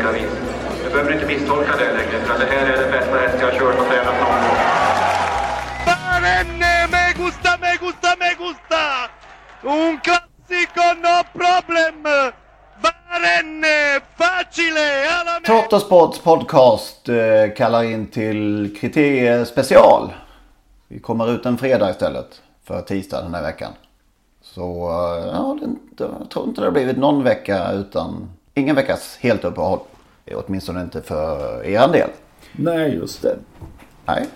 olika vis. Du behöver inte misstolka det längre, för det här är den bästa häst jag har kört och tränat någon gång. Barenne, me gusta, me gusta, me gusta! Un classico, no problem! Barenne, facile, alla. Trottosports podcast eh, kallar in till kriterier special. Vi kommer ut en fredag istället för tisdag den här veckan. Så eh, ja, det, jag tror inte det har blivit någon vecka utan ingen veckas helt uppehåll. Åtminstone inte för er del. Nej, just det. Nej,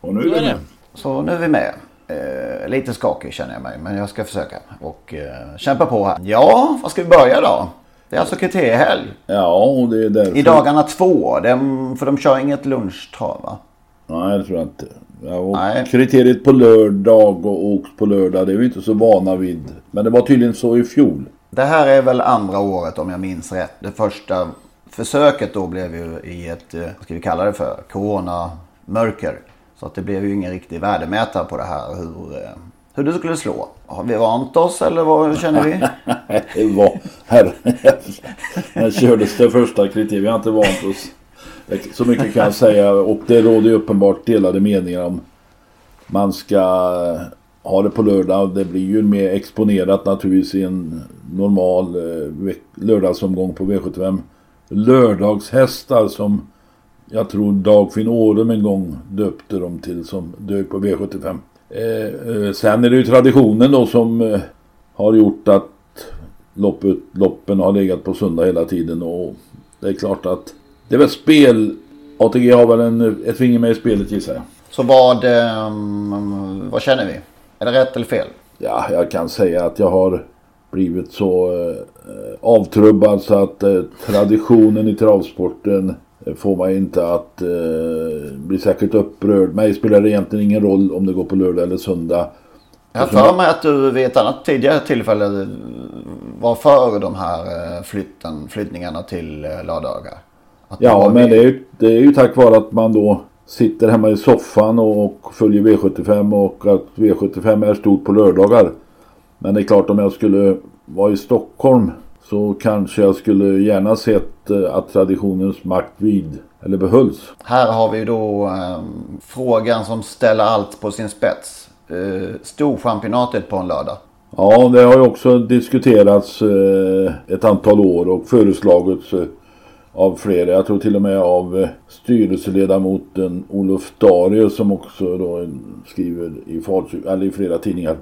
Och nu är det. så nu är vi med. Eh, lite skakig känner jag mig men jag ska försöka och eh, kämpa på här. Ja, vad ska vi börja då? Det är alltså kriteriehelg. Ja, och det är därför. I dagarna två. De, för de kör inget lunchtrav va? Nej, det tror jag inte. Ja, Nej. Kriteriet på lördag och åks på lördag, det är vi inte så vana vid. Men det var tydligen så i fjol. Det här är väl andra året om jag minns rätt. Det första försöket då blev ju i ett, eh, vad ska vi kalla det för, coronamörker. Så att det blev ju ingen riktig värdemätare på det här hur, eh, hur det skulle slå. Har vi vant oss eller vad känner vi? Det var... Här, här kördes det första kriteriet. Vi har inte vant oss. Så mycket kan jag säga. Och det råder ju uppenbart delade meningar om man ska ha det på lördag. Det blir ju mer exponerat naturligtvis i en normal eh, lördagsomgång på V75. Lördagshästar som jag tror Dagfinn Årum en gång döpte dem till som dök på V75. Eh, eh, sen är det ju traditionen då som eh, har gjort att loppet, loppen har legat på söndag hela tiden och det är klart att det är väl spel. ATG har väl en, ett finger med i spelet gissar jag. Så vad, eh, vad känner vi? Är det rätt eller fel? Ja, jag kan säga att jag har blivit så eh, avtrubbad så att eh, traditionen i travsporten eh, får mig inte att eh, bli särskilt upprörd. Mig spelar det egentligen ingen roll om det går på lördag eller söndag. Jag har för mig att du vid ett annat tidigare tillfälle var för de här eh, flytten, flyttningarna till eh, lördagar. Att Ja, men det är, ju, det är ju tack vare att man då sitter hemma i soffan och, och följer V75 och att V75 är stort på lördagar. Men det är klart om jag skulle vara i Stockholm så kanske jag skulle gärna sett eh, att traditionens makt vid eller behölls. Här har vi då eh, frågan som ställer allt på sin spets. Eh, Storchampionatet på en lördag. Ja, det har ju också diskuterats eh, ett antal år och föreslagits eh, av flera. Jag tror till och med av eh, styrelseledamoten Olof Darius som också då skriver i, Falköping- eller i flera tidningar.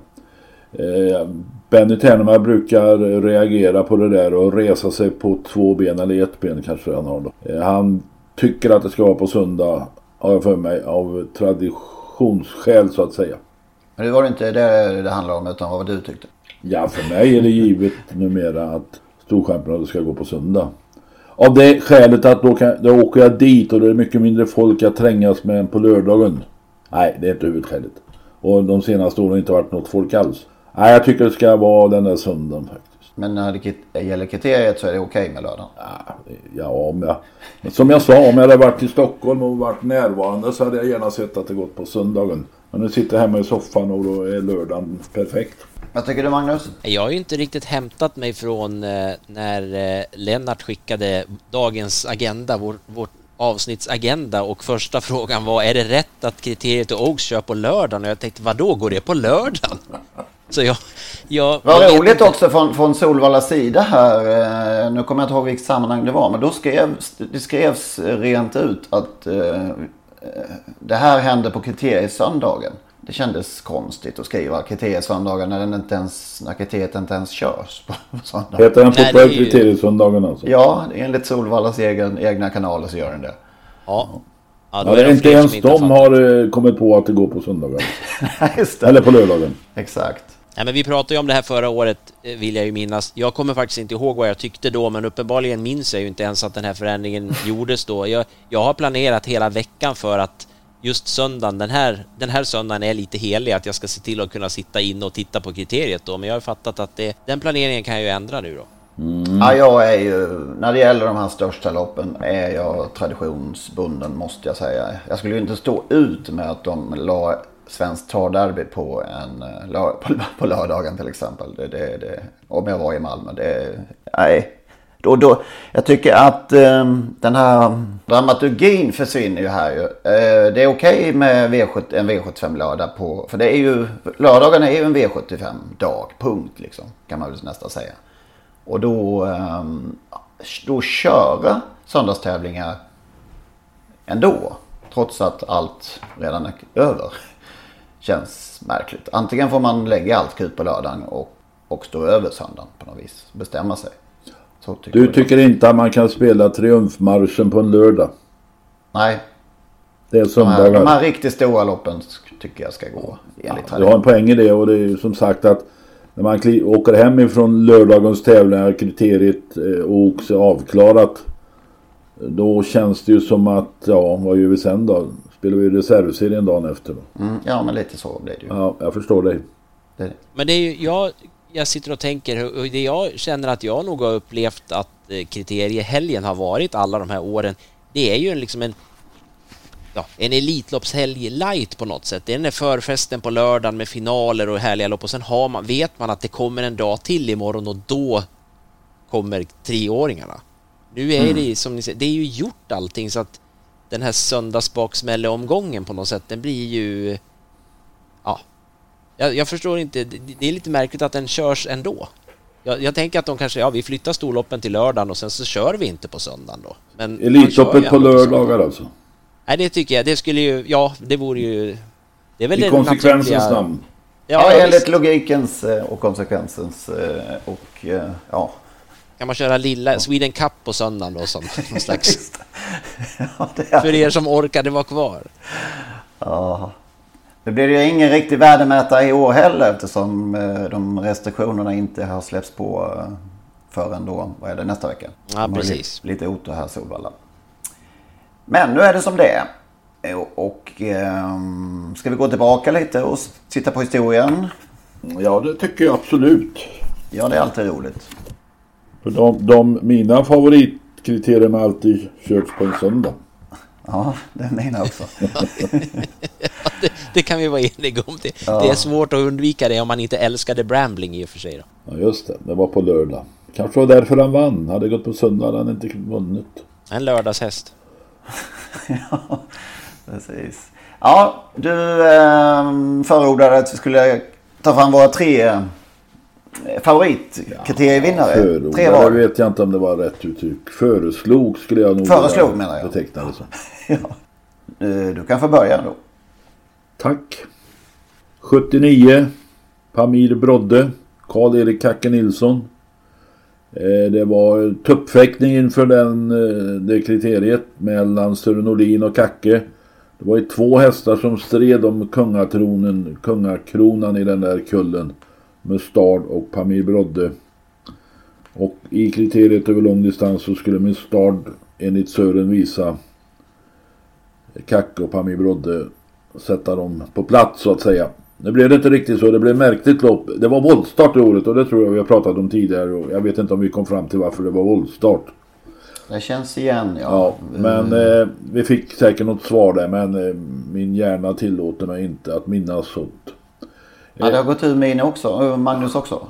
Eh, Benny Ternemer brukar reagera på det där och resa sig på två ben eller ett ben kanske han har då. Eh, han tycker att det ska vara på söndag har jag för mig av traditionsskäl så att säga. Men det var det inte det det handlar om utan vad du tyckte. Ja, för mig är det givet numera att Storchampionatet ska gå på söndag. Av det skälet att då, kan, då åker jag dit och det är mycket mindre folk att trängas med än på lördagen. Nej, det är inte huvudskälet. Och de senaste åren har det inte varit något folk alls. Nej, jag tycker det ska vara den där söndagen faktiskt. Men när det gäller kriteriet så är det okej med lördagen. Ja, ja, om jag... Som jag sa, om jag hade varit i Stockholm och varit närvarande så hade jag gärna sett att det gått på söndagen. Men nu sitter jag hemma i soffan och då är lördagen perfekt. Vad tycker du Magnus? Jag har ju inte riktigt hämtat mig från eh, när eh, Lennart skickade dagens agenda, vår, vår avsnittsagenda och första frågan var är det rätt att kriteriet och Oaks kör på lördagen? Och jag tänkte vadå, går det på lördagen? Så jag... jag Vad jag roligt inte. också från, från Solvallas sida här. eh, Nu kommer jag inte ihåg vilket sammanhang det var. Men då skrevs det skrevs rent ut att eh, det här hände på kriteriesöndagen. Det kändes konstigt att skriva kriteriesöndagen när, den inte ens, när kriteriet inte ens körs på söndag. Heter den är ju- kriteriesöndagen alltså? Ja, enligt Solvallas egen, egna kanaler så gör den det. Ja. Ja, då Ja, är det inte fler ens inte de har eh, kommit på att det går på söndagar. Just det. Eller på lördagen. Exakt. Nej, men vi pratade ju om det här förra året, eh, vill jag ju minnas. Jag kommer faktiskt inte ihåg vad jag tyckte då, men uppenbarligen minns jag ju inte ens att den här förändringen gjordes då. Jag, jag har planerat hela veckan för att just söndagen, den här, den här söndagen är lite helig, att jag ska se till att kunna sitta in och titta på kriteriet då, men jag har fattat att det, den planeringen kan jag ju ändra nu då. Ja, jag är ju, när det gäller de här största loppen är jag traditionsbunden måste jag säga. Jag skulle ju inte stå ut med att de la Svenskt travderby på, en, eh, på, på lördagen till exempel. Det, det, det, om jag var i Malmö. Det, nej. Då, då, jag tycker att eh, den här dramaturgin försvinner ju här ju. Eh, det är okej med V70, en V75 lördag på, för det är ju, lördagen är ju en V75 dag, punkt liksom. Kan man väl nästan säga. Och då, Eh, då köra söndagstävlingar ändå. Trots att allt redan är över. Känns märkligt. Antingen får man lägga allt krut på lördagen och, och stå över söndagen på något vis. Bestämma sig. Tycker Du jag. tycker inte att man kan spela triumfmarschen på en lördag? Nej, Det är de här, söndagar. de här riktigt stora loppen tycker jag ska gå enligt Du har en poäng i det och det är ju som sagt att när man åker hem ifrån lördagens tävlingar, kriteriet eh, och också avklarat. Då känns det ju som att, ja vad gör vi sen då? Spelar vi reservserien dagen efter då? Mm, ja, men lite så blir det ju. Ja, jag förstår dig. Det, Men det är ju, jag, jag sitter och tänker, och det jag känner att jag nog har upplevt att eh, kriteriehelgen har varit alla de här åren, det är ju en, liksom en Ja, en Elitloppshelg light på något sätt. Det är den där förfesten på lördagen med finaler och härliga lopp och sen har man, vet man att det kommer en dag till imorgon och då kommer treåringarna. Nu är det som ni säger, det är ju gjort allting så att den här söndagsbaksmälleomgången på något sätt, den blir ju... Ja, jag, jag förstår inte, det, är lite märkligt att den körs ändå. Jag, jag tänker att de kanske, ja vi flyttar storloppen till lördagen och sen så kör vi inte på söndagen då. Men Elitloppet på lördagar alltså. Nej det tycker jag, det skulle ju, ja det vore ju... Det är väl I det konsekvensens naturliga- namn. ja, Ja, enligt visst. logikens eh, och konsekvensens eh, och eh, ja. Kan man köra lilla Sweden Cup på söndagen då som någon slags... ja För er som orkade vara kvar. Ja. Det blir ju ingen riktig värdemätare i år heller eftersom eh, de restriktionerna inte har släppts på eh, förrän då, vad är det, nästa vecka? Ja, De precis. Lite, lite otur här Solvalla. Men nu är det som det är. Och, och ehm, ska vi gå tillbaka lite och titta på historien? Ja, det tycker jag absolut. Ja, det är alltid roligt. För de, de, mina favoritkriterier har alltid körts på en söndag. Ja, det är mina också. Det, det kan vi vara eniga om. Det, det är svårt att undvika det om man inte älskade Brambling i och för sig. Då. Ja, just det. Det var på lördag. Kanske var därför han vann. Hade det gått på söndag hade han inte vunnit. En lördagshäst. ja, precis. Ja, du ehm, förordade att vi skulle ta fram våra tre eh, favoritkriterievinnare. tre Förordade var. vet jag inte om det var rätt uttryck. Föreslog skulle jag nog Föreslog, menar jag. beteckna det som. ja. Du kan få börja då. Tack. 79. Pamir Brodde. Karl-Erik Kacke Nilsson. Eh, Det var tuppfäktning inför den, eh, det kriteriet mellan Sören Nordin och Kacke. Det var ju två hästar som stred om kungatronen, kungakronan i den där kullen. Mustard och Pamir Brodde. Och i kriteriet över lång distans så skulle Mustard enligt Sören visa Kacke och Pamir Brodde sätta dem på plats så att säga. Nu blev det inte riktigt så. Det blev märkligt lopp. Det var våldstart i året och det tror jag vi har pratat om tidigare. Och jag vet inte om vi kom fram till varför det var våldstart. Det känns igen ja. Ja, men eh, vi fick säkert något svar där. Men eh, min hjärna tillåter mig inte att minnas sånt. Ja, det har gått ur min också. Eh, Magnus också.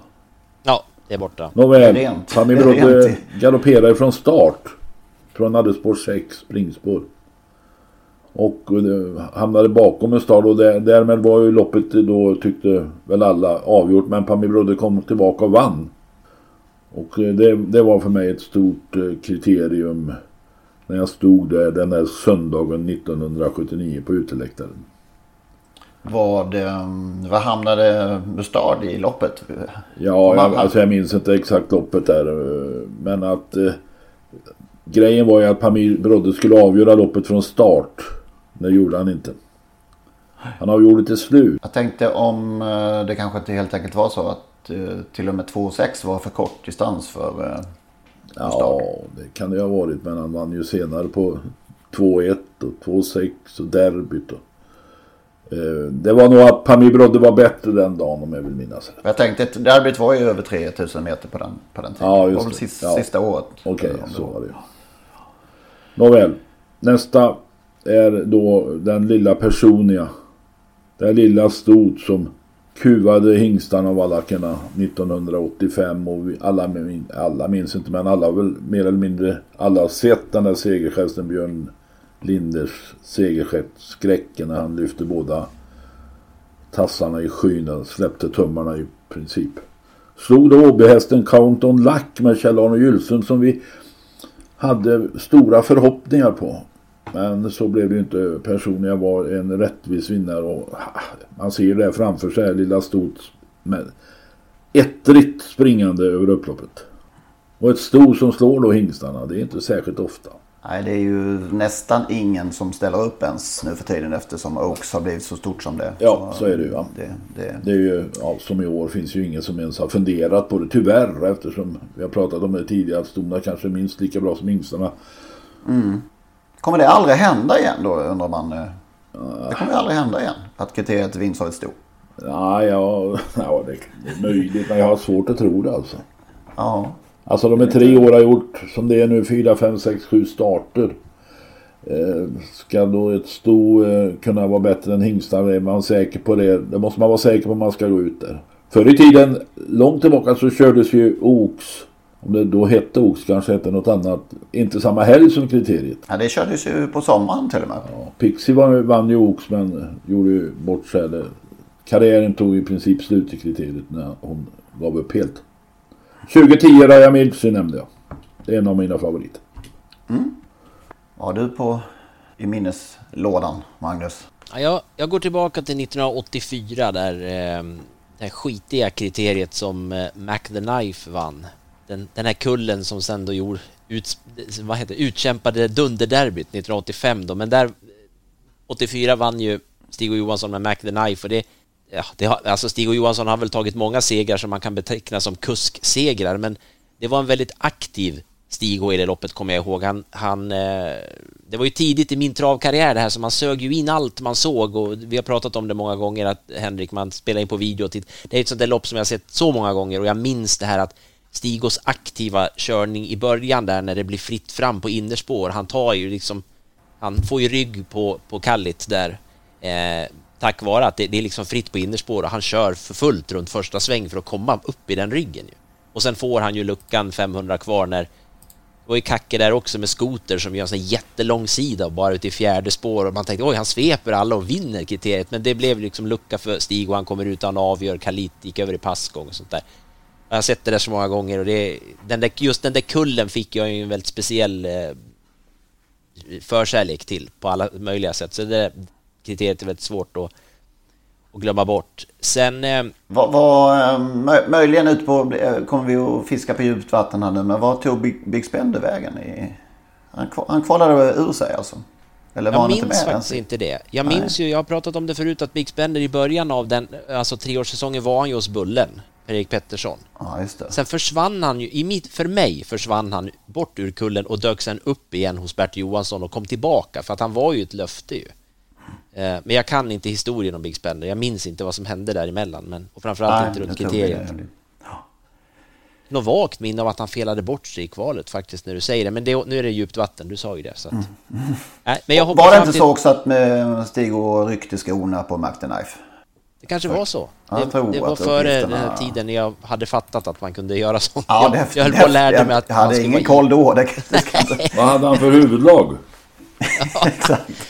Ja, det är borta. Nåväl, är Brodde galopperade från start. Från hade spår 6, springspår. Och eh, hamnade bakom en start och där, därmed var ju loppet då tyckte väl alla avgjort. Men Pami Brodde kom tillbaka och vann. Och eh, det, det var för mig ett stort eh, kriterium när jag stod där den där söndagen 1979 på uteläktaren. Vad, vad hamnade Bustard i loppet? Ja, jag, alltså jag minns inte exakt loppet där. Men att eh, grejen var ju att Pamir Brodde skulle avgöra loppet från start. Det gjorde han inte. Han avgjorde till slut. Jag tänkte om eh, det kanske inte helt enkelt var så att eh, till och med 2,6 var för kort distans för eh, Ja, det kan det ha varit. Men han vann ju senare på 2,1 och 2,6 och derbyt. Och. Det var nog att Pamir Brodde var bättre den dagen om jag vill minnas Jag tänkte att derbyt var ju över 3000 meter på den, på den tiden. Ja, just det. var väl det. sista, Ja. sista året. Okej, så var det. Nåväl. Nästa är då den lilla personliga. Det lilla stort som kuvade hingstarna och valackerna 1985 och vi, alla, alla minns inte men alla har väl mer eller mindre alla sett den där segergesten Björn Linders segergest skräcken när han lyfte båda tassarna i skyn och släppte tummarna i princip. Slog då OB-hästen Count on Luck med Kjell-Arne Gylsund som vi hade stora förhoppningar på. Men så blev det ju inte. Personligen var en rättvis vinnare och man ser det framför sig, lilla stort med ettrigt springande över upploppet. Och ett sto som slår då hingstarna, det är inte särskilt ofta. Nej, det är ju nästan ingen som ställer upp ens nu för tiden eftersom Oaks har blivit så stort som det. Ja, så är det ju. Ja. Det, det, Det är ju, ja, som i år finns ju ingen som ens har funderat på det, tyvärr, eftersom vi har pratat om det tidigare, att stona kanske är minst lika bra som hingstarna. mm. Kommer det aldrig hända igen då undrar man? eh? Det kommer aldrig hända igen. Att kriteriet vinns av ett sto. Nej, ja, ja det är möjligt, men jag har svårt att tro det alltså. Ja. Alltså de är tre år har gjort, som det är nu, fyra, fem, sex, sju starter. Eh, ska då ett sto eh, kunna vara bättre än hingstar? Är man säker på det? Det måste man vara säker på om man ska gå ut där. Förr i tiden, långt tillbaka så kördes ju Oaks. Om det då hette Oaks, kanske hette något annat. Inte samma helg som kriteriet. ja, det kördes ju på sommaren till och med. Ja, Pixie var, vann ju Oaks men gjorde ju bort sig. Karriären tog i princip slut i kriteriet när hon gav upp helt. 2010 Raja Milksy nämnde jag. Det är en av mina favoriter. Vad har du på i minneslådan, Magnus? Ja, jag, jag går tillbaka till 1984 där eh, det här skitiga kriteriet som eh, Mac the Knife vann. Den, den här kullen som sen då gjorde, ut, vad heter, utkämpade dunderderbyt 1985 då, men där 84 vann ju Stig och Johansson med Mac the Knife och det, ja, det har, alltså Stig och Johansson har väl tagit många segrar som man kan beteckna som kusksegrar, men det var en väldigt aktiv Stig H i det loppet kommer jag ihåg. Han, han, eh, det var ju tidigt i min travkarriär det här så man sög ju in allt man såg och vi har pratat om det många gånger att Henrik, man spelar in på video och titt. Det är ett sånt där lopp som jag har sett så många gånger och jag minns det här att Stigos aktiva körning i början där när det blir fritt fram på innerspår. Han tar ju liksom, han får ju rygg på, på Kallit där eh, tack vare att det, det är liksom fritt på innerspår och han kör för fullt runt första sväng för att komma upp i den ryggen ju. Och sen får han ju luckan 500 kvar när det var ju Kacke där också med skoter som gör en sån jättelång sida bara ute i fjärde spår och man tänkte oj han sveper alla och vinner kriteriet men det blev liksom lucka för Stig och han kommer ut och han avgör Kalit gick över i passgång och sånt där. Jag har sett det där så många gånger och det, den där, just den där kullen fick jag ju en väldigt speciell eh, förkärlek till på alla möjliga sätt så det där kriteriet är väldigt svårt att, att glömma bort. Sen eh, Vad, vad, eh, möj- möjligen ut på, eh, kommer vi att fiska på djupt vatten här nu, men vad tog Big, Big Spender vägen? I, han, han kvalade ur sig alltså? Eller var Jag minns faktiskt inte det. Jag Nej. minns ju, jag har pratat om det förut, att Big Spender i början av den, alltså treårssäsongen var han ju hos Bullen, Per-Erik Pettersson. Ja, just det. Sen försvann han ju, i mitt, för mig försvann han bort ur kullen och dök sen upp igen hos Bert Johansson och kom tillbaka för att han var ju ett löfte ju. Eh, Men jag kan inte historien om Big Spender, jag minns inte vad som hände däremellan men, och framförallt Nej, inte runt kriteriet. det- Något vagt minne av att han felade bort sig i kvalet faktiskt när du säger det, men det, nu är det djupt vatten, du sa ju det. Så att... Nej, men jag hoppas Var det inte till- så också att med Stig och ryckte skorna på Mac the Knife? Det kanske var så. Det, det var att före den här tiden när jag hade fattat att man kunde göra sånt. Ja, jag, det, jag höll på och lärde jag, mig att Jag hade ingen koll då. Det, det. Vad hade han för huvudlag?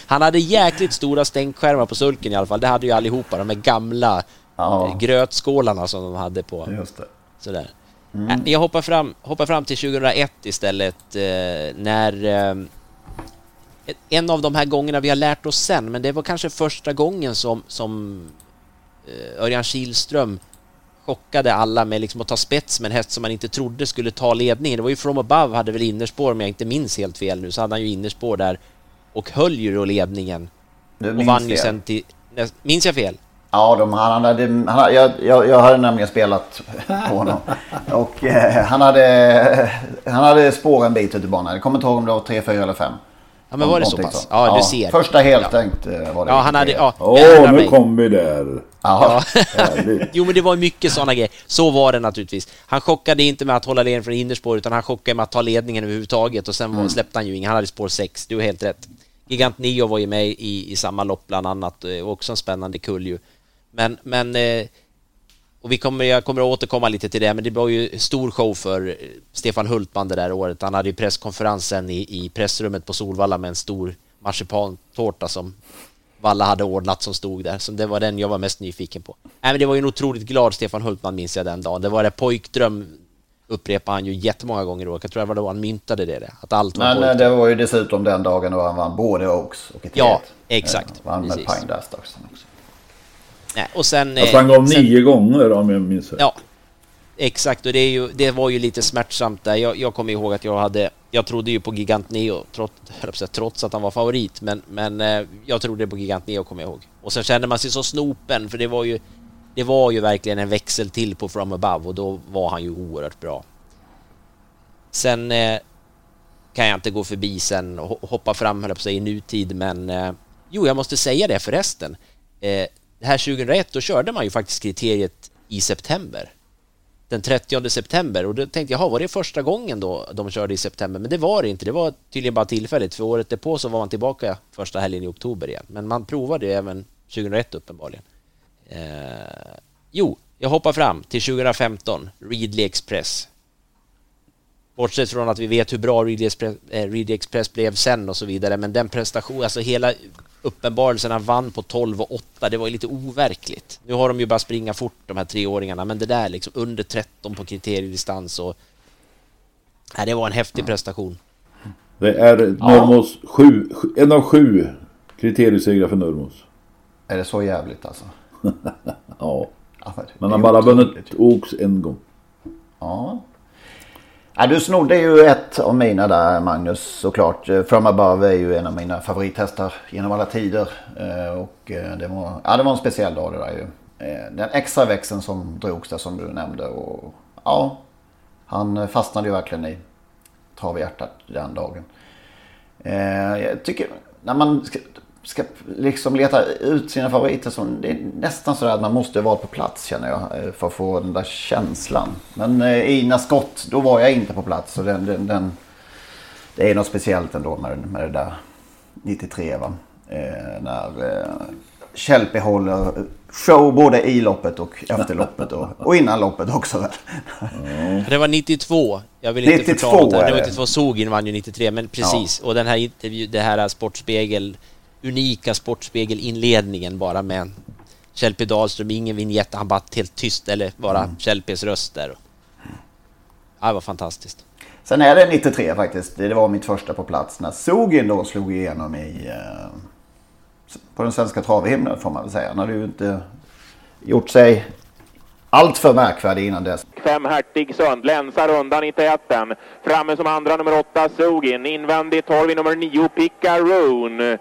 Han hade jäkligt stora stänkskärmar på sulken i alla fall. Det hade ju allihopa, de här gamla Ja. grötskålarna som de hade på. Just det. Sådär. Mm. Äh, Jag hoppar fram, hoppar fram till 2001 istället eh, när eh, en av de här gångerna vi har lärt oss sen, men det var kanske första gången som, som eh, Örjan Kihlström chockade alla med liksom att ta spets med en häst som man inte trodde skulle ta ledningen. Det var ju From Above hade väl innerspår om jag inte minns helt fel nu, så hade han ju innerspår där och höll ju då ledningen. Du och minns vann ju sen till... Minns jag fel? Ja, de, han hade, han, hade- jag, jag, jag hade nämligen spelat på honom. Och eh, han, hade, han hade spår en bit ut i banan. Jag kommer inte ihåg om det var 3, 4 eller 5. Ja, men var det så pass? Ja, du ser. Första helstängt eh, var det. Ja, han hade... Ja, Åh, nu kom vi där. Ja. Härligt. Jo, men det var mycket sådana grejer. Så var det naturligtvis. Han chockade inte med att hålla ledningen från innerspår, utan han chockade med att ta ledningen överhuvudtaget och sen var, släppte han ju ingen. Han hade spår 6, du har helt rätt. Gigant Nio var ju med i, i samma lopp bland annat, också en spännande kull ju. Men, men eh, och vi kommer, jag kommer att återkomma lite till det, men det var ju stor show för eh, Stefan Hultman det där året. Han hade ju presskonferensen i, i pressrummet på Solvalla med en stor marsipantårta som Valla hade ordnat som stod där. Så det var den jag var mest nyfiken på. Nej, men det var ju en otroligt glad Stefan Hultman minns jag den dagen. Det var det pojkdröm upprepade han ju jättemånga gånger då. Jag tror det var då han myntade det, det att allt var Men eh, pojkdröm. det var ju dessutom den dagen då han vann både Oaks och ett Ja, T1. exakt. Eh, Vann med Precis. Pine Dash också. Nej, och sen... Alltså han eh, gav sen- nio gånger om jag minns rätt. Ja, exakt. Och det, är ju, det var ju lite smärtsamt där. Jag, jag kommer ihåg att jag hade... Jag trodde ju på Gigant Neo, trots, att trots att han var favorit. Men, men eh, jag trodde på Gigant Neo, kommer jag ihåg. Och sen kände man sig så snopen, för det var ju... Det var ju verkligen en växel till på From Above och då var han ju oerhört bra. Sen eh, kan jag inte gå förbi sen och hoppa fram, höll på sig, i nutid, men... Eh, jo, jag måste säga det förresten. Eh, det här 2001, då körde man ju faktiskt kriteriet i september. Den 30 september och då tänkte jag, var det första gången då de körde i september? Men det var det inte, det var tydligen bara tillfälligt, för året därpå så var man tillbaka första helgen i oktober igen. Men man provade ju även 2001 uppenbarligen. Eh, jo, jag hoppar fram till 2015, Readly Express. Bortsett från att vi vet hur bra Readly Express, eh, Readly Express blev sen och så vidare, men den prestation, alltså hela uppenbarelsen han vann på 12 och 8, det var ju lite overkligt. Nu har de ju bara springa fort de här treåringarna, men det där liksom under 13 på kriteriedistans och... Nej, det var en häftig prestation. Det är Nurmos sju, sju- en av sju kriteriesegrar för Nurmos. Är det så jävligt alltså? Ja. Ja, Men han bara vunnit Oaks en gång. Ja ja. Du snodde ju ett av mina där Magnus såklart. From Above är ju en av mina favorithästar genom alla tider. Eh, och eh, det var, ja, det var en speciell dag det där ju. Eh, den extra växeln som drogs där som du nämnde. Och, ja, han fastnade ju verkligen i travhjärtat den dagen. Jag tycker när man ska, liksom leta ut sina favoriter så det är nästan så att man måste vara på plats känner jag eh, för att få den där känslan. Men eh, i Ina Skott då var jag inte på plats så den, den, den, det är något speciellt ändå med, med det där 93 va. Eh, när eh, Kjellpi håller show både i loppet och efter loppet och, och innan loppet också. väl. Det var 92. Jag vill inte 92 förklara något. Det var det. 92. Sogin vann ju 93, men precis. Och den här intervju, det här Sportspegel, unika Sportspegel-inledningen bara med en Kjell-P Dahlström, ingen vignett, han bara helt tyst, eller bara Mm. Kjell-P's röst där. Ja, det var fantastiskt. Sen är det 93 faktiskt. Det var mitt första på plats när Sogin då slog igenom i... Eh, på den svenska travhimlen får man väl säga. Han hade ju inte gjort sig allt för märkvärdig innan dess. Fem Hertig Sund länsar undan i täten. Framme som andra nummer åtta Sugin. Invändigt har vi nummer nio Picaroon.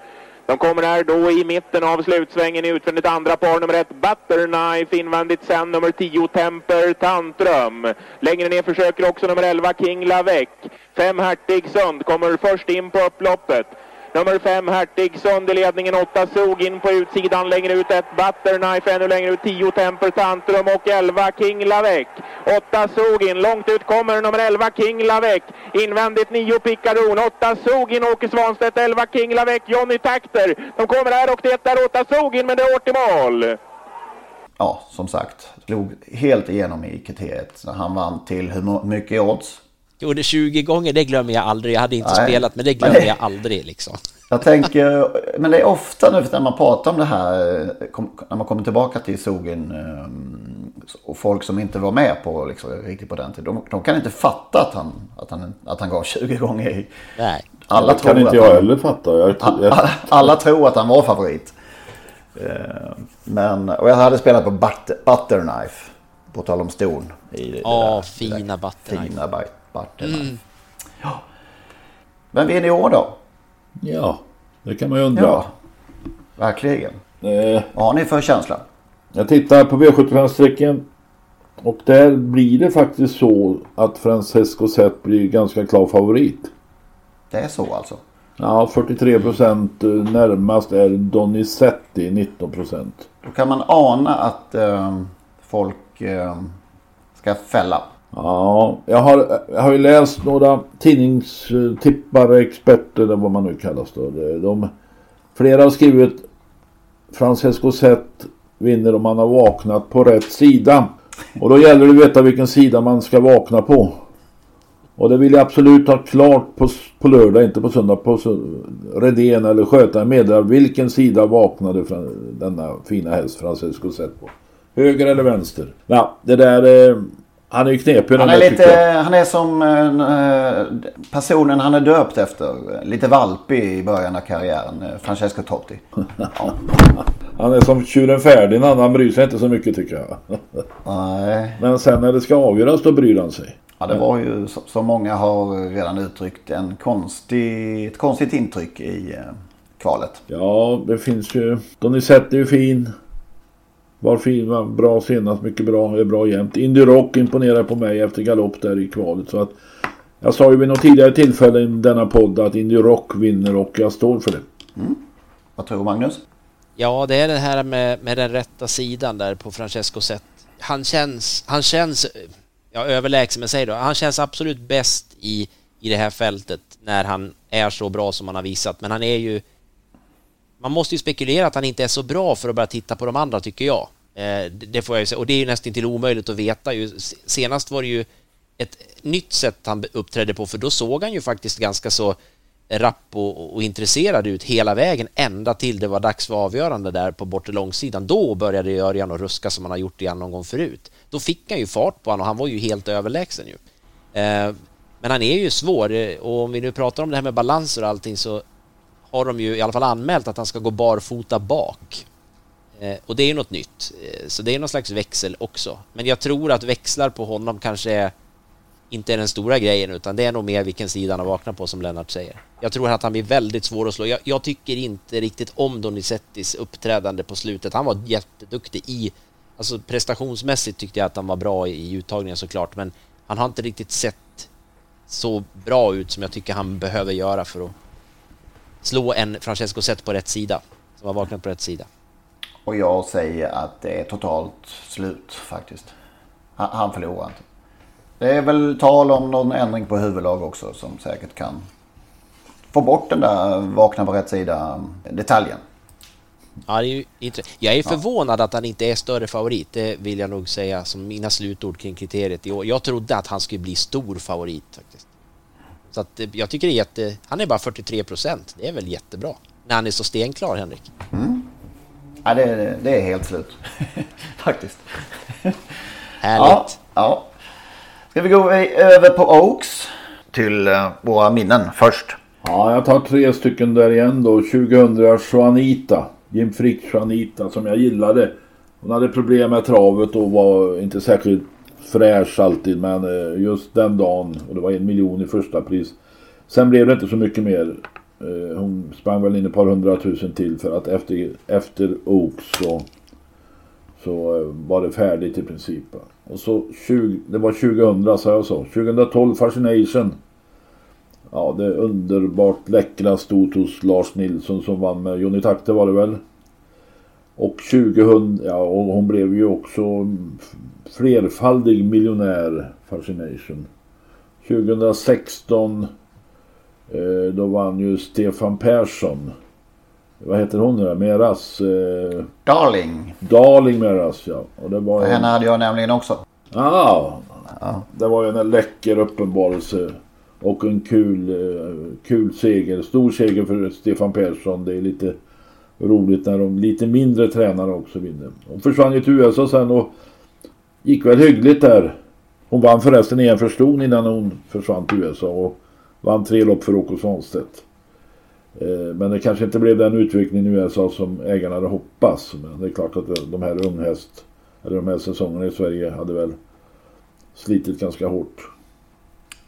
De kommer här då i mitten av slutsvängen i utvändigt andra par nummer ett Butterknife invändigt sen nummer 10 Temper Tantrum. Längre ner försöker också nummer 11 King Lavec. Fem Hertig Sund kommer först in på upploppet. Nummer fem, Hertig Sund i ledningen, 8 Sugin på utsidan, längre ut ett Butterknife, ännu längre ut tio Temper Tantrum och 11 King Lavec. 8 Sugin, långt ut kommer nummer 11 King Lavec. Invändigt nio Picaron, 8 Sugin, Åke Svanstedt, 11 King Lavec, Johnny Takter. De kommer här och det är 8 Sugin men det är hårt i mål. Ja, som sagt. Slog helt igenom i kriteriet. när Han vann till hur mycket odds? Gjorde 20 gånger, det glömmer jag aldrig. Jag hade inte Nej. spelat, men det glömmer jag aldrig liksom. Jag tänker, men det är ofta nu när man pratar om det här, när man kommer tillbaka till Sogen eh, och folk som inte var med på liksom, riktigt på den tiden. De, de kan inte fatta att han, att han, att han gav 20 gånger i. Nej. Alla det kan inte jag heller fatta. Jag, jag... Alla tror att han var favorit. Eh, men, och jag hade spelat på butter, Butterknife. På tal om ston. Ja, fina Butterknife. Fina Butterknife. Mm. Ja. Vem vinner i år då? Ja, det kan man ju undra. Ja, verkligen. Eh, Vad har ni för känsla? Jag tittar på V75-strecken. Och där blir det faktiskt så att Francesco Zet blir ganska klar favorit. Det är så alltså? Ja, 43 procent. Eh, närmast är Donizetti 19 procent. Då kan man ana att eh, folk eh, ska fälla. Ja, jag har, jag har ju läst några tidningstippare, experter eller vad man nu kallas då. De, flera har skrivit Francesco Zet vinner om man har vaknat på rätt sida. Och då gäller det att veta vilken sida man ska vakna på. Och det vill jag absolut ha klart på, på lördag, inte på söndag. På Redén eller skötaren meddelar vilken sida vaknade denna fina häst Francesco Zet på. Höger eller vänster? Ja, det där... Eh, han är ju knepig han är, lite, han är som eh, personen han är döpt efter. Lite valpig i början av karriären. Eh, Francesco Totti. Ja. Han är som tjuren Ferdinand. Han bryr sig inte så mycket tycker jag. Nej. Men sen när det ska avgöras då bryr han sig. Ja det var ju som många har redan uttryckt en konstig, ett konstigt intryck i eh, kvalet. Ja det finns ju. Donizetti är ju fin. Var fin, var bra senast, mycket bra, är bra jämt. Indy Rock imponerar på mig efter galopp där i kvalet. Så att jag sa ju vid något tidigare tillfälle i denna podd att Indy Rock vinner och jag står för det. Mm. Vad tror Magnus? Ja, det är det här med, med den rätta sidan där på Francesco sätt. Han känns, han känns, ja överlägsen men säg då, han känns absolut bäst i, i det här fältet när han är så bra som han har visat. Men han är ju man måste ju spekulera att han inte är så bra för att börja titta på de andra tycker jag. Eh, det får jag ju säga. Och det är ju nästan till omöjligt att veta. Senast var det ju ett nytt sätt han uppträdde på för då såg han ju faktiskt ganska så rapp och, och intresserad ut hela vägen ända till det var dags för avgörande där på bortre långsidan. Då började Örjan och ruska som han har gjort igen någon gång förut. Då fick han ju fart på honom och han var ju helt överlägsen ju. Eh, men han är ju svår eh, och om vi nu pratar om det här med balanser och allting så har de ju i alla fall anmält att han ska gå barfota bak. Eh, och det är ju något nytt. Eh, så det är någon slags växel också. Men jag tror att växlar på honom kanske är, inte är den stora grejen utan det är nog mer vilken sida han har vaknat på som Lennart säger. Jag tror att han blir väldigt svår att slå. Jag, jag tycker inte riktigt om Donizettis uppträdande på slutet. Han var jätteduktig i, alltså prestationsmässigt tyckte jag att han var bra i uttagningen såklart men han har inte riktigt sett så bra ut som jag tycker han behöver göra för att slå en Francesco Zet på rätt sida. Som har vaknat på rätt sida. Och jag säger att det är totalt slut faktiskt. Han, han förlorar inte. Det är väl tal om någon ändring på huvudlag också som säkert kan få bort den där vakna på rätt sida detaljen. Ja, det är ju Jag är förvånad att han inte är större favorit. Det vill jag nog säga som mina slutord kring kriteriet i år. Jag trodde att han skulle bli stor favorit faktiskt. Så att eh, jag tycker det är jätte... Han är bara 43 procent. Det är väl jättebra. När han är så stenklar, Henrik. Mm. Ja, det, det är helt slut. Faktiskt. Härligt. Ja, ja. Ska vi gå över på Oaks? Till uh, våra minnen först. Ja, jag tar tre stycken där igen då. 2000 Juanita. Jim Frick Juanita som jag gillade. Hon hade problem med travet och var inte särskilt fräsch alltid men eh, just den dagen och det var en miljon i första pris. Sen blev det inte så mycket mer. Eh, hon sprang väl in ett par hundratusen till för att efter, efter Oaks så, så eh, var det färdigt i princip. Och så 20, det var 2000 sa jag så. 2012 Fascination. Ja det underbart läckra stod hos Lars Nilsson som vann med Johnny Takte var det väl. Och 2000, ja och hon blev ju också flerfaldig miljonär Fascination. 2016 eh, då vann ju Stefan Persson. Vad heter hon nu då? Meras? Eh, Darling. Darling Meras ja. Och det var Henne hade jag nämligen också. Ah, ja. Det var ju en läcker uppenbarelse. Och en kul, eh, kul seger. Stor seger för Stefan Persson. Det är lite roligt när de lite mindre tränare också vinner. Hon försvann ju till USA sen och gick väl hyggligt där. Hon vann förresten EM för Ston innan hon försvann till USA och vann tre lopp för Åke Svanstedt. Eh, men det kanske inte blev den utvecklingen i USA som ägarna hade hoppats. Men det är klart att de här unghäst, eller de här säsongerna i Sverige hade väl slitit ganska hårt.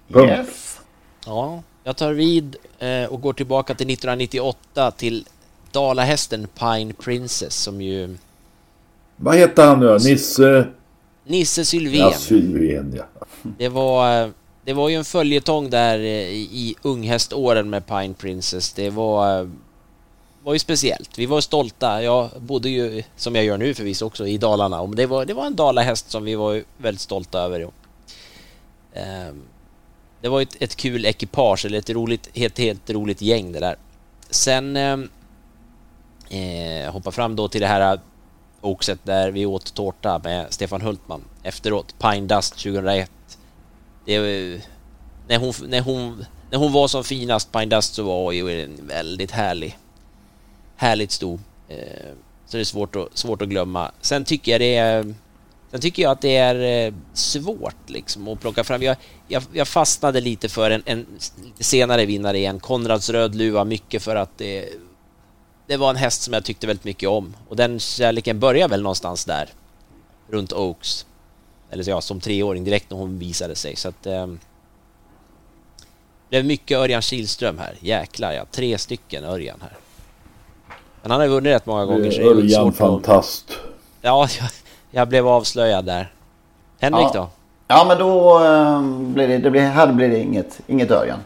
Punkt. Yes. Ja, jag tar vid eh, och går tillbaka till 1998 till dalahästen Pine Princess som ju... Vad heter han nu Nisse? Nisse Sylvén. Ja, Sylvén ja. Det var, det var ju en följetong där i unghäståren med Pine Princess. Det var, var ju speciellt. Vi var stolta. Jag bodde ju, som jag gör nu förvisso också, i Dalarna. Det var, det var en dalahäst som vi var väldigt stolta över. Ehm, det var ett, ett kul ekipage, eller ett roligt, helt, helt roligt gäng det där. Sen ehm, eh, hoppa fram då till det här Oxet där vi åt tårta med Stefan Hultman efteråt. Pine Dust 2001. Det, eh, när, hon, när, hon, när hon var som finast, Pine Dust, så var ju en väldigt härlig, härligt stor. Eh, så det är svårt att, svårt att glömma. Sen tycker jag det är Sen tycker jag att det är eh, svårt liksom att plocka fram. Jag, jag, jag fastnade lite för en, en senare vinnare igen, Konrads Rödluva, mycket för att det det var en häst som jag tyckte väldigt mycket om och den kärleken börjar väl någonstans där runt Oaks. Eller ja, som treåring direkt när hon visade sig så att eh, det är mycket Örjan Kihlström här. Jäklar ja, tre stycken Örjan här. Men han har vunnit rätt många gånger. Så Örjan fantast. Ja, jag, jag, blev avslöjad där. Henrik ja. då? Ja, men då eh, blir det, det blir, här blir det inget, inget Örjan.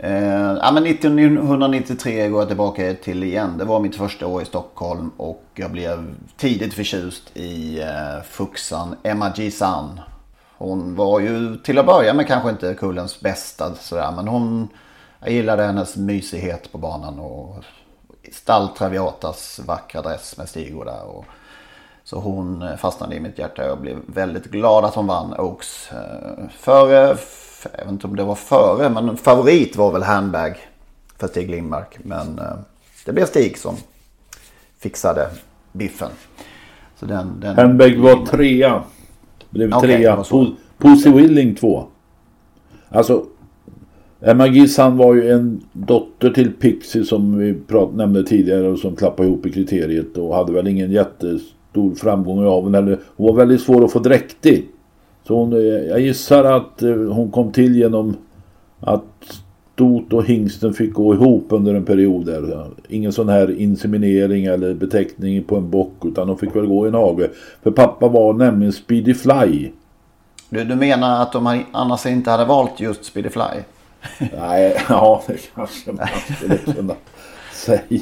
Eh, ja, men 1993 går jag tillbaka till igen. Det var mitt första år i Stockholm och jag blev tidigt förtjust i eh, Fuxan Emma G. San. Hon var ju till att börja med kanske inte kullens bästa sådär, men hon, jag gillade hennes mysighet på banan och Stall Traviatas vackra dress med stigor där. Och, så hon fastnade i mitt hjärta. Jag blev väldigt glad att hon vann Oaks. Eh, för jag vet inte om det var före, men favorit var väl Handbag för Stig Lindmark. Men eh, det blev Stig som fixade biffen. Så den, den Handbag var trea. Blev okay, trea. Pussy Willing två. Alltså Emma Gissan var ju en dotter till Pixie som vi prat, nämnde tidigare och som klappade ihop i kriteriet och hade väl ingen jättestor framgång i aveln. Hon var väldigt svår att få dräktig. Så hon, eh, jag gissar att eh, hon kom till genom att Stot och hingsten fick gå ihop under en period där. Ingen sån här inseminering eller beteckning på en bock utan de fick väl gå i en hage. För pappa var nämligen Speedy Fly. Du, du menar att de annars inte hade valt just Speedy Fly? Nej, ja det kanske man skulle kunna säga.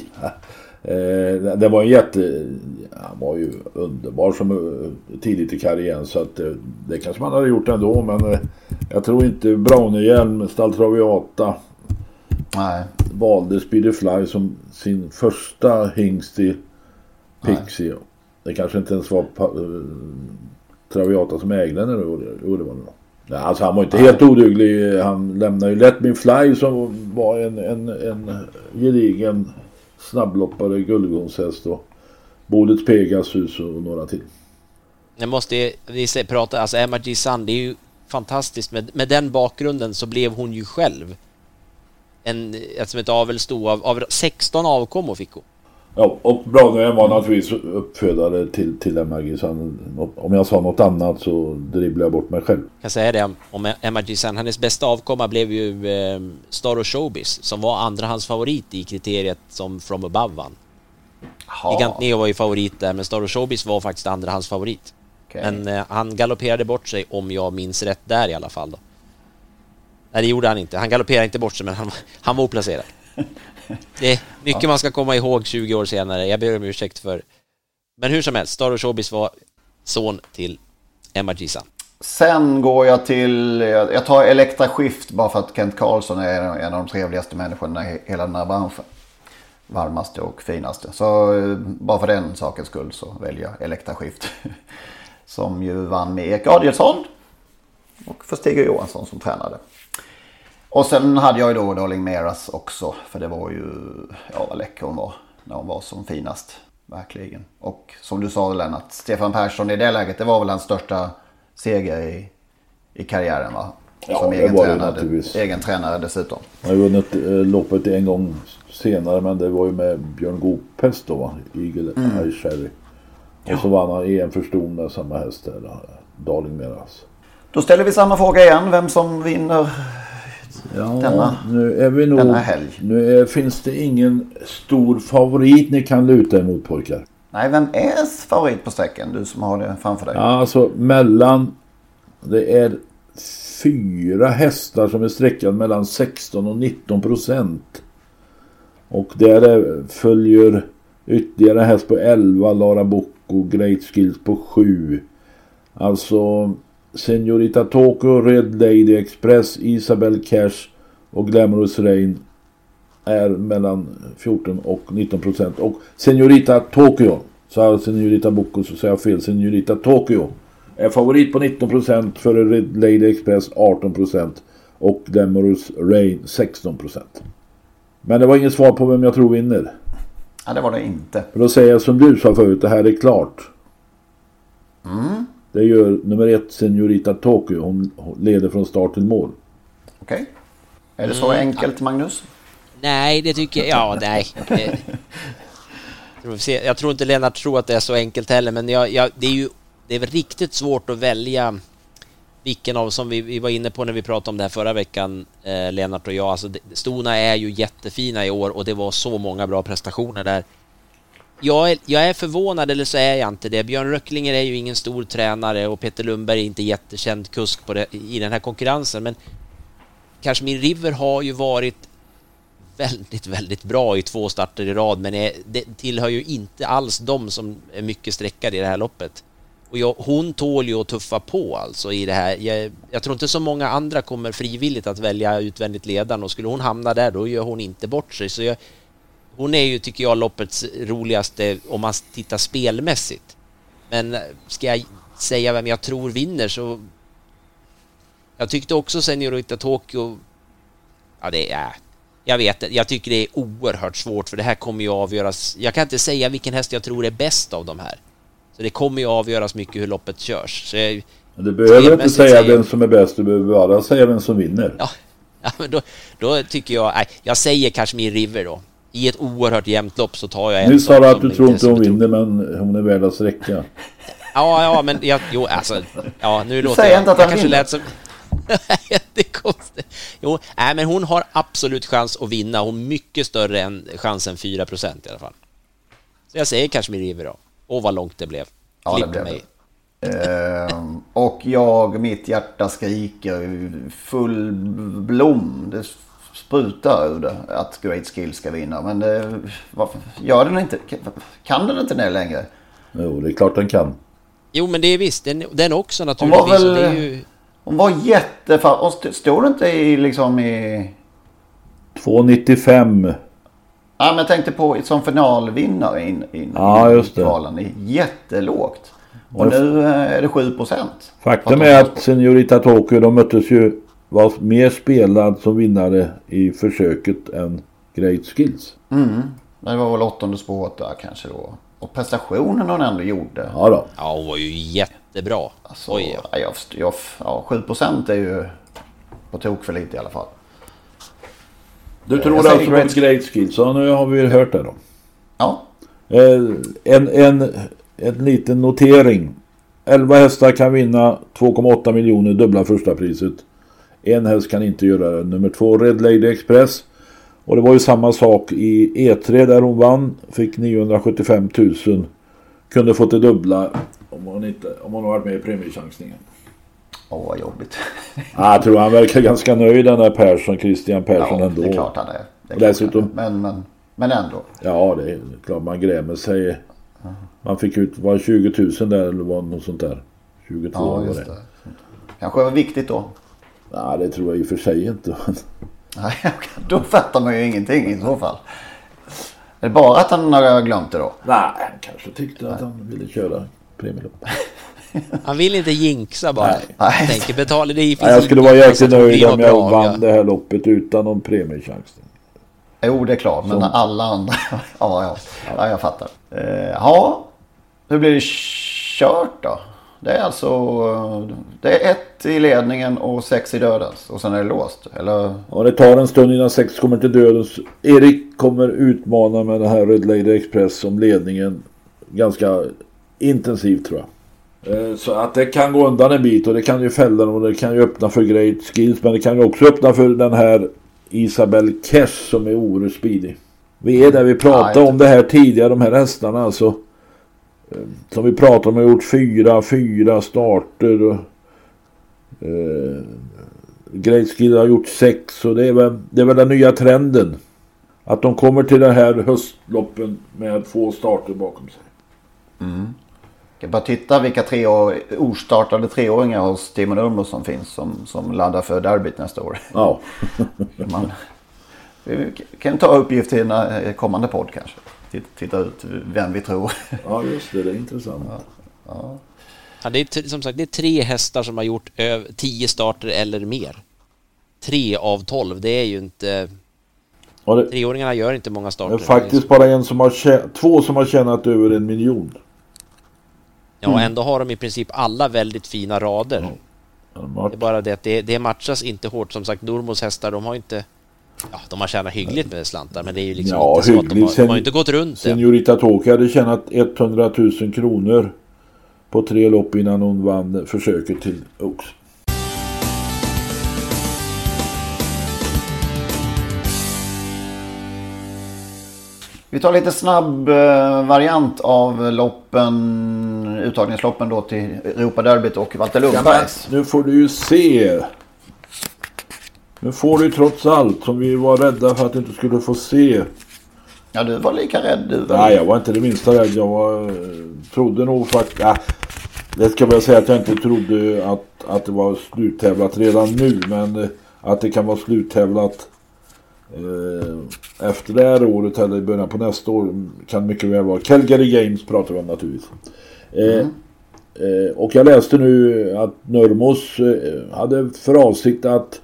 Eh, det var en jätte... Han var ju underbar som eh, tidigt i karriären så att eh, det kanske man hade gjort ändå men jag tror inte Braunehjelm, Staltraviata Nej. valde Speedy som sin första hingst i Pixie. Nej. Det kanske inte ens var Traviata som ägde den. Jo, det var det. Nej, alltså han var inte helt oduglig. Han lämnade ju Let Me Fly som var en, en, en gedigen snabbloppare, guldgångshäst och Bodets Pegasus och några till. Jag måste vi prata, alltså Emma Sun, det är ju fantastiskt. Med, med den bakgrunden så blev hon ju själv en, som ett avelsto av, av 16 avkommor fick hon. Ja, och Branöen var naturligtvis uppfödare till, till Emma Gisan. Om jag sa något annat så dribblar jag bort mig själv. Jag kan säga det om Emma Gisan. Hennes bästa avkomma blev ju eh, Star och Showbiz som var andrahandsfavorit i kriteriet som From Above vann. Gigant Neo var ju favorit där men Star och Showbiz var faktiskt andrahandsfavorit. Okay. Men eh, han galopperade bort sig om jag minns rätt där i alla fall då. Nej det gjorde han inte. Han galopperade inte bort sig men han, han var oplacerad. Det är mycket ja. man ska komma ihåg 20 år senare. Jag ber om ursäkt för... Men hur som helst, Star Showbiz var son till Emma Gisa. Sen går jag till, jag tar Elektra Skift bara för att Kent Karlsson är en av de trevligaste människorna i hela den här branschen. Varmaste och finaste. Så eh, bara för den sakens skull så väljer jag Elektra Skift. Som ju vann med Erik Adielsson. Och för Stig Johansson som tränade. Och sen hade jag ju då Darling Meras också. För det var ju, ja vad läcker hon var. När hon var som finast. Verkligen. Och som du sa Lennart, Stefan Persson i det läget, det var väl hans största seger i, i karriären va? Ja, som det egen tränare, egen tränare dessutom. Han har vunnit eh, loppet en gång senare men det var ju med Björn Goopest då va? Eagle Mm. Eye Cherry. Och så vann han EM för ston med samma häst där. då, Darling Meras. Då ställer vi samma fråga igen, vem som vinner Ja, Denna- nu är vi nog... denna helg. Nu är, finns det ingen stor favorit ni kan luta er mot pojkar. Nej, vem är favorit på sträckan? Du som har det framför dig. Ja, alltså mellan... Det är fyra hästar som är sträckade mellan 16 och 19 procent. Och där är, följer ytterligare häst på 11, Lara Bocco, Great Skills på 7. Alltså Senorita Tokyo, Red Lady Express, Isabel Cash och Glamorous Rain är mellan 14 och 19 procent. Och Senorita Tokyo, sa Senorita Bocco så säger jag fel, Senorita Tokyo är favorit på 19 procent före Red Lady Express 18 procent och Glamorous Rain 16 procent. Men det var inget svar på vem jag tror vinner. Ja, det var det inte. För då säger jag som du sa förut, det här är klart. Mm, Det gör nummer ett Senorita Tokyo. Hon leder från start till mål. okej. Är det så Mm, enkelt Magnus? Nej, det tycker jag... Ja, nej. Jag tror inte Lennart tror att det är så enkelt heller, men jag, jag, det är ju det är väl riktigt svårt att välja vilken av, som vi, vi var inne på när vi pratade om det här förra veckan, eh, Lennart och jag, alltså det- stona är ju jättefina i år och det var så många bra prestationer där. Jag är, jag är förvånad, eller så är jag inte det. Björn Röcklinger är ju ingen stor tränare och Peter Lundberg är inte jättekänd kusk på det, i den här konkurrensen, men Kashmir River har ju varit väldigt, väldigt bra i två starter i rad, men är, det tillhör ju inte alls de som är mycket sträckade i det här loppet. Och jag, hon tål ju att tuffa på alltså i det här. Jag, jag tror inte så många andra kommer frivilligt att välja utvändigt ledaren och skulle hon hamna där då gör hon inte bort sig. Så jag, hon är ju, tycker jag, loppets roligaste om man tittar spelmässigt. Men eh, ska jag säga vem jag tror vinner så... Jag tyckte också Seniorita Tokyo... Ja, det är... Jag vet jag tycker det är oerhört svårt för det här kommer ju avgöras... Jag kan inte säga vilken häst jag tror är bäst av de här. Så det kommer ju avgöras mycket hur loppet körs. Så jag, Du behöver inte säga säger- vem som är bäst. Du behöver bara säga vem som vinner. Ja, ja men då, då tycker jag... Nej, jag säger Kashmir River då. I ett oerhört jämnt lopp så tar jag en Nu sa du att du tror inte är hon vinner men hon är värd att sträcka. Ja, ja, men jag, jo, alltså, ja, nu låter säger jag... inte att jag han kanske vinner. lät som... Jättekonstigt. Jo, nej, men hon har absolut chans att vinna. Hon är mycket större än chansen 4% i alla fall. Så jag säger Kashmir River då. Och vad långt det blev. Ja, det Klipp blev mig. Ehm, och jag, mitt hjärta skriker full blom. Det sprutar ur det att Great Skill ska vinna. Men det, varför gör den inte? Kan den inte det längre? Jo, det är klart den kan. Jo, men det är visst. Den, den också Hon naturligtvis. var väl... och det är ju... Hon var jättefast. Och st- Står det inte i liksom i... 2,95. Ja, men jag tänkte på som finalvinnare in, in, Ja, just det. i kvalen. Det är jättelågt. Och nu eh, är det 7 procent. Faktum är att Senorita Tokyo de möttes ju var mer spelad som vinnare i försöket än Great Skills. Mm. Det var väl åttonde spåret där kanske då. Och prestationen hon ändå gjorde. Ja då. Ja, hon var ju jättebra. Alltså, Oj, ja. ja. Jag, jag, ja, 7 procent är ju på tok för lite i alla fall. Du Jag tror alltså på Great- Great Skills. Ja, nu har vi hört det då. Ja, Eh, en, en, en liten notering. 11 hästar kan vinna 2,8 miljoner dubbla första priset. En häst kan inte göra det. Nummer två Red Lady Express. Och det var ju samma sak i E3 där hon vann. Fick 975 000. Kunde fått det dubbla om hon, inte, om hon har varit med i premiechansningen. åh vad jobbigt. Jag tror han verkar ganska nöjd den där Persson, Christian Persson ja, ändå. det är klart han är. Det är dessutom- han är. Men, men, men ändå. Ja, det är klart man grämer sig. Man fick ut, var det 20 000 där eller var något sånt där? 22 Ja, var just det. det. Kanske var viktigt då. Nej, det tror jag i och för sig inte. Nej, då fattar man ju ingenting i så fall. Är det bara att han har glömt det då? Nej, han kanske tyckte att han ville köra premielopp. Han vill inte jinxa bara. Nej. Jag tänker betala det finns Nej, jag skulle vara jäkligt nöjd det om jag bra. vann det här loppet utan någon premiechans. Jo, det är klart. Men Som- alla andra... ja, ja, ja, jag fattar. Eh, Ja, hur blir det kört då? Det är alltså... Det är ett i ledningen och sex i dödens. Och sen är det låst. Eller? Ja, det tar en stund innan sex kommer till dödens. Erik kommer utmana med den här Red Lady Express som ledningen ganska intensivt tror jag. Eh, Så att det kan gå undan en bit och det kan ju fälla dem och det kan ju öppna för Great Skills men det kan ju också öppna för den här Isabel Kesh som är oerhört speedig. Vi är där vi pratade Ja, om det här tidigare, de här hästarna alltså. Eh, Som vi pratade om har gjort fyra, fyra starter. Och, eh, Great Skill har gjort sex och det är, väl, det är väl den nya trenden. Att de kommer till den här höstloppen med två starter bakom sig. Jag bara titta vilka tre år, ostartade treåringar hos Timon Ulmo som finns. Som, som laddar för derbyt nästa år. Ja. Man, vi kan ta uppgift till en kommande podd kanske. Titta, ut vem vi tror. ja, just det. Det är intressant. Ja, det är som sagt det är tre hästar som har gjort över tio starter eller mer. Tre av tolv, det är ju inte... Ja, det, Treåringarna gör inte många det starter. är faktiskt bara en som har två som har tjänat över en miljon. Ja, ändå har de i princip alla väldigt fina rader. De Det är bara det att det, det matchas inte hårt. Som sagt, Normos hästar, de har inte... Ja, de har tjänat hyggligt med slantar, men det är ju liksom Ja, inte så att de har, de har inte gått runt än. Senorita Toki hade tjänat 100 000 kronor på tre lopp innan hon vann försöket till Oaks. Vi tar lite snabb eh, variant av loppen, uttagningsloppen då till Europaderbyt och Walter Lundbergs. Nu får du ju se. Nu får du trots allt som vi var rädda för att du inte skulle få se. Ja, du var lika rädd du. väl? Nej, jag var inte det minsta rädd. Jag var, trodde nog faktiskt... Ja, det ska jag säga att jag inte trodde att, att det var sluttävlat redan nu. Men eh, att det kan vara sluttävlat eh, efter det här året eller i början på nästa år kan mycket väl vara. Calgary Games pratar vi om naturligtvis. Eh, eh, och jag läste nu att Nurmos eh, hade för avsikt att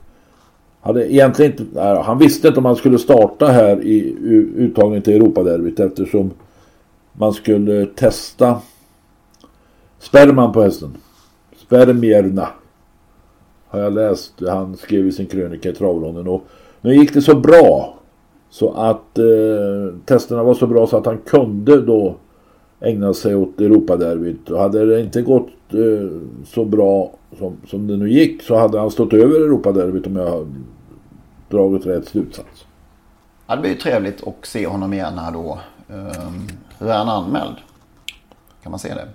hade egentligen inte, nej, han visste inte om han skulle starta här i uttagningen till Europaderbyt eftersom man skulle testa sperman på hästen. Spermierna. Har jag läst. Han skrev i sin krönika i travronden. Och nu gick det så bra. Så att eh, testerna var så bra så att han kunde då ägna sig åt Europaderbyt. Och hade det inte gått eh, så bra som, som det nu gick så hade han stått över Europaderbyt om jag dragit rätt slutsats. Ja, det blir ju trevligt att se honom igen här då. Um, hur är han anmäld? Kan man se det?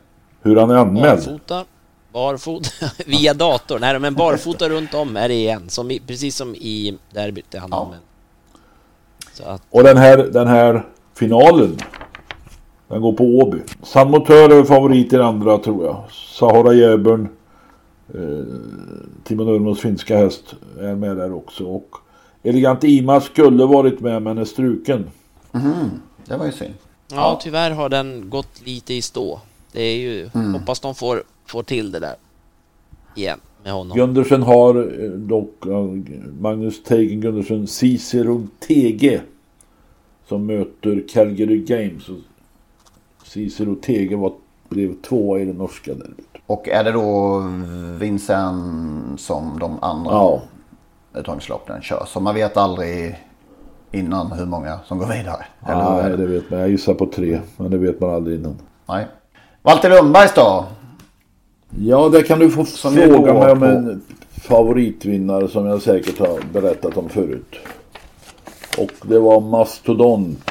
Hur han är anmäld. Barfota, barfota, via dator. Nej, men barfota runt om är det igen. Som i, precis som i derbyt är han Ja. använd. Så att, Och den här, den här finalen. Den går på Åby. San Motör är favorit i den andra tror jag. Sahara Jäbern. Eh, Timo Nurmos finska häst är med där också. Och Elegant Ima skulle varit med men är struken. Det var ju synd. ja, tyvärr har den gått lite i stå. Det är ju, hoppas de får, får till det där igen med honom. Gundersen har eh, dock Magnus Teigen Gundersen Cicero TG. Som möter Calgary Games. Och Cicero TG var, blev tvåa i det norska derbyt. Och är det då Vincent som de andra Ja. Uttagningsloppen kör? Så man vet aldrig innan hur många som går vidare. Eller Nej, det? vet man. Jag gissar på tre. Men det vet man aldrig innan. Nej. Walter Lundbergs då? Ja, det kan du få Som fråga mig om en favoritvinnare som jag säkert har berättat om förut. Och det var Mastodont.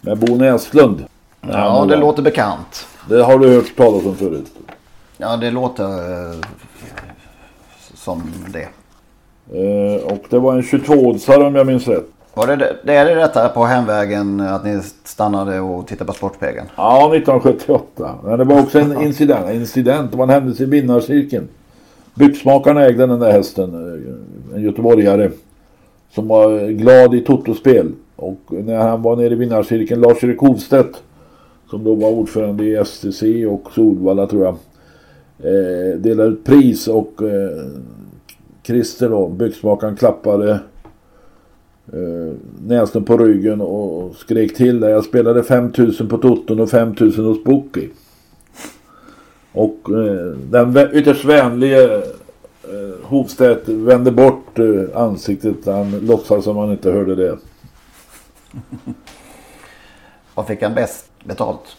Med Bo Näslund. Ja, det låter bekant. Det har du hört talas om förut. Ja, det låter eh, som det. Eh, och det var en 22-årsare om jag minns rätt. Var det, det är det detta på hemvägen att ni stannade och tittade på Sportspegeln? Ja, 1978. Men det var också en incident. incident. Det var en händelse i vinnarcirkeln. Byxmakarna ägde den där hästen. eh, En göteborgare. Som var glad i totospel. Och när han var nere i vinnarcirkeln, Lars-Erik Hovstedt. som då var ordförande i STC och Solvalla tror jag. Eh, delade ut pris och eh, Christer då, byxmakaren klappade eh, näsan på ryggen och skrek till där. Jag spelade 5000 på Totten och 5000 hos Bookie. Och eh, den ytterst vänlige eh, Hovstedt vände bort eh, ansiktet. Han låtsades som han inte hörde det. Vad fick han bäst betalt?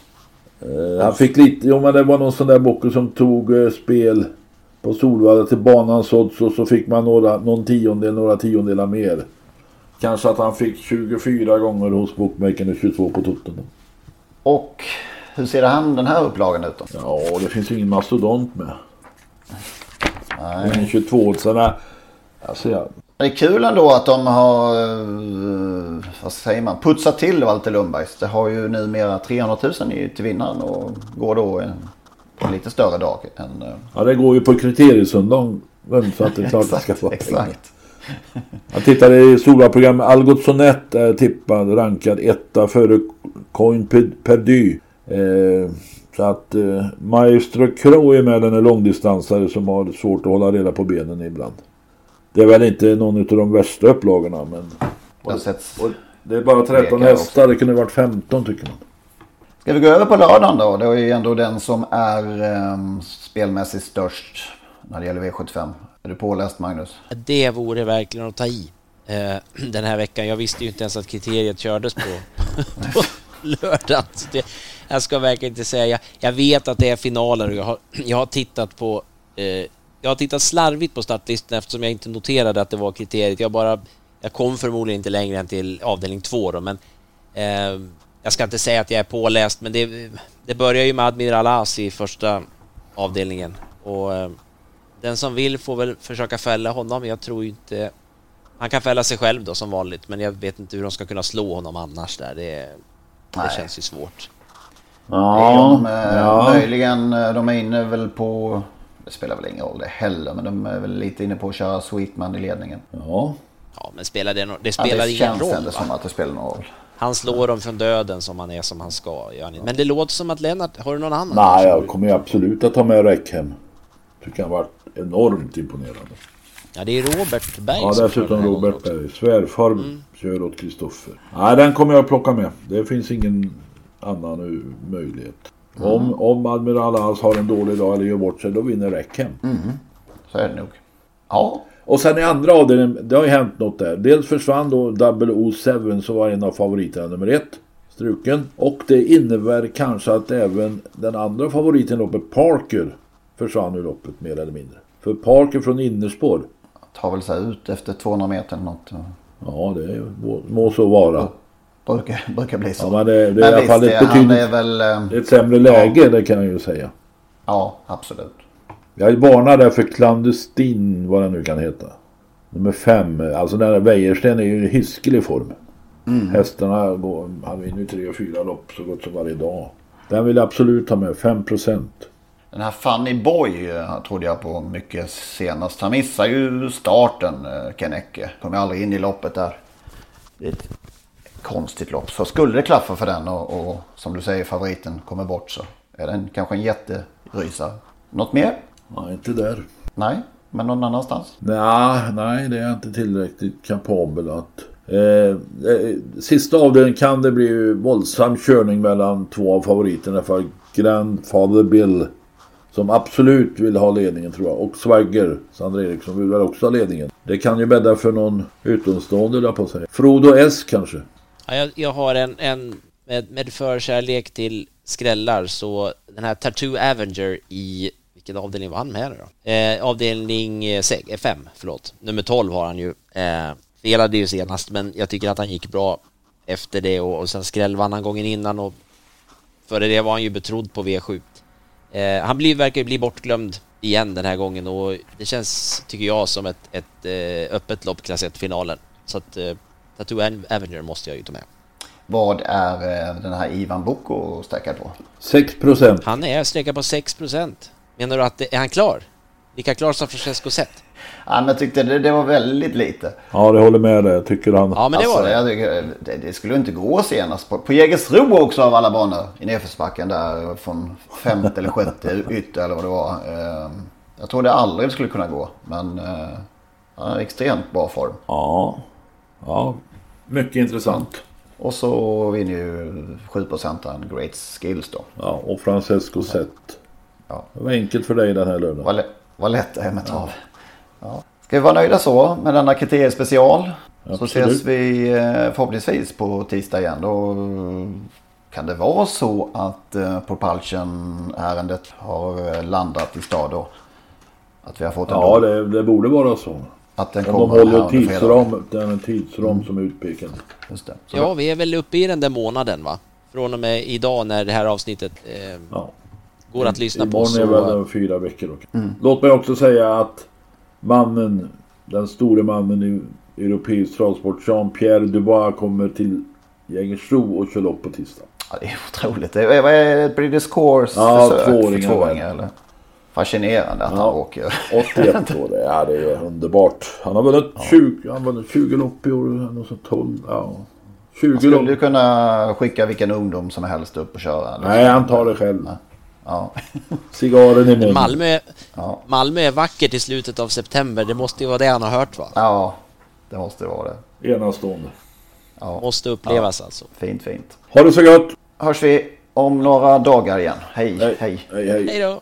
Eh, han fick lite, jo men det var någon sån där bocke som tog eh, spel på Solvalla till banans odds och så fick man några, någon tiondel, några tiondelar mer. Kanske att han fick 24 gånger hos bookmakern och 22 på Tottenham. Och hur ser han den här upplagan ut då? Ja, det finns ju ingen mastodont med. Nej. Ingen 22 sådana. Alltså jag... Det är kul ändå att de har, eh, vad säger man, putsat till Walter Lundbergs. Det har ju numera 300 000 till vinnaren och går då en, en lite större dag än... Eh, ja, det går ju på kriteriesöndagen. Så att det är klart exakt, ska vara exakt. Jag tittade i stora program. Algot Sonett är tippad, rankad etta före Coin Perdy. Eh, så att eh, Maestro Crow är med den långdistansare som har svårt att hålla reda på benen ibland. Det är väl inte någon av de värsta upplagorna men... Och, och det är bara 13 hästar, det kunde varit 15 tycker man. Ska vi gå över på lördagen då? Det är ju ändå den som är eh, spelmässigt störst när det gäller V75. Är du påläst Magnus? Det vore verkligen att ta i eh, den här veckan. Jag visste ju inte ens att kriteriet kördes på, på lördagen. Det, jag ska verkligen inte säga. Jag, jag vet att det är finaler och jag har, jag har tittat på eh, jag har tittat slarvigt på startlistan eftersom jag inte noterade att det var kriteriet. Jag bara jag kom förmodligen inte längre än till avdelning två då, men eh, jag ska inte säga att jag är påläst, men det, det börjar ju med Admiral As i första avdelningen och eh, den som vill får väl försöka fälla honom. Jag tror inte... Han kan fälla sig själv då som vanligt, men jag vet inte hur de ska kunna slå honom annars där. Det, det känns ju svårt. Ja, de, ja. Möjligen, eh, de är inne väl på... Det spelar väl ingen roll det heller, men de är väl lite inne på att köra Sweetman i ledningen. Ja. Ja, men spelar det, det spelar ja, det ingen roll. Det känns som att det spelar någon roll. Han slår dem från döden som han är som han ska. Men det låter som att Lennart, har du någon annan? Nej, jag kommer ju absolut att ta med Räckhem. Tycker han varit enormt imponerande. Ja, det är Robert Berg Ja, dessutom Robert Berg. Svärfar mm. kör åt Kristoffer. Nej, den kommer jag att plocka med. Det finns ingen annan möjlighet. Mm. Om, om Admiral As har en dålig dag eller gör bort sig, då vinner Räckhem. Mm. Så är det nog. Ja. Och sen i andra avdelningen, det har ju hänt något där. Dels försvann då 007 som var en av favoriterna nummer ett. Struken. Och det innebär kanske att även den andra favoriten loppet Parker försvann ur loppet mer eller mindre. För Parker från innerspår. Tar väl sig ut efter 200 meter eller något. Ja, det må, må så vara. Brukar, brukar bli så. Ja, men det, det är i alla fall ett betydligt väl, ett sämre läge, ja. det kan jag ju säga. Ja, absolut. Jag varnar där för Clandestin, vad den nu kan heta. Nummer fem. Alltså den där Wäjersten är ju i hiskelig form. Mm. Hästarna går, han vinner ju tre och fyra lopp så gott som varje dag. Den vill jag absolut ha med, 5 procent. Den här Funny Boy eh, trodde jag på mycket senast. Han missar ju starten, eh, Kennecke. Kommer aldrig in i loppet där. Det är ett konstigt lopp. Så skulle det klaffa för den och, och som du säger favoriten kommer bort så är den kanske en jätterysare. Något mer? Nej, inte där. Nej, men någon annanstans? Nej, nej det är inte tillräckligt kapabel att... Eh, eh, sista avdelningen kan det bli våldsam körning mellan två av favoriterna för Grandfather Bill som absolut vill ha ledningen tror jag. Och Swagger, Sandra Eriksson, vill väl också ha ledningen. Det kan ju bädda för någon utomstående där på sig. Frodo S kanske? Ja, jag, jag har en, en med, med förkärlek till skrällar så den här Tattoo Avenger i vilken avdelning var han med då? Eh, avdelning eh, 5, eh, förlåt. Nummer 12 har han ju. Eh, felade ju senast, men jag tycker att han gick bra efter det och, och sen skrällvann han gången innan och före det var han ju betrodd på V7. Eh, han blir, verkar bli bortglömd igen den här gången och det känns, tycker jag, som ett, ett eh, öppet lopp klass 1-finalen. Så att eh, Tattoo Avenger måste jag ju ta med. Vad är eh, den här Ivan Boko sträckad på? 6 procent. Han är sträckad på 6 procent. Menar du att det, är han klar? Lika klar som Francesco Zet? Ja, men jag tyckte det, det var väldigt lite. Ja, det håller med dig. Jag tycker han... Ja, men det var Alltså, det. jag tycker, det, det skulle inte gå senast. På, på Jägersro också av alla banor i nedförsbacken där från femte eller sjätte ytter eller vad det var. Eh, Jag trodde aldrig det skulle kunna gå. Men eh, han har extremt bra form. Ja. Ja. Mycket intressant. Och så vinner ju 7% Great Skills då. Ja, och Francesco Zet. Ja. Det var enkelt för dig den här lördagen. Vad, lä- vad lätt det är med trav. Ja. Ska vi vara nöjda så med denna kriterier special? Så Absolut. ses vi eh, förhoppningsvis på tisdag igen. Då kan det vara så att eh, Propulsion-ärendet har eh, landat i stad då. Att vi har fått en Ja, det, det borde vara så. Att den Om kommer de håller under fredag. tidsram, den tidsram som är utpekad. Just det. Så Ja, vi är väl uppe i den där månaden va? Från och med idag när det här avsnittet eh, Ja. går att lyssna på. Imorgon är Så, väl om fyra veckor. Då. Låt mig också säga att mannen, den store mannen i europeisk travsport, Jean-Pierre Dubois kommer till Jägersro och kör lopp på tisdag. Ja, det är otroligt. Det är, vad är det? British Course Ja, försök för tvååringar. tvååringar eller? Fascinerande att Ja. han åker. 81 år, ja det är underbart. Han har vunnit 20, han har vunnit 20 lopp i år, något sånt 12, ja. 20 Man skulle lopp. ju kunna skicka vilken ungdom som helst upp och köra. Nej, han tar det själv. Ja. Cigaren i munnen. Malmö, Ja. Malmö är vackert i slutet av september. Det måste ju vara det han har hört va? ja, det måste vara det. Enastående. Måste upplevas alltså. Fint, fint. Ha det så gott! Hörs vi om några dagar igen. Hej. hej. Hej hej! Hej då!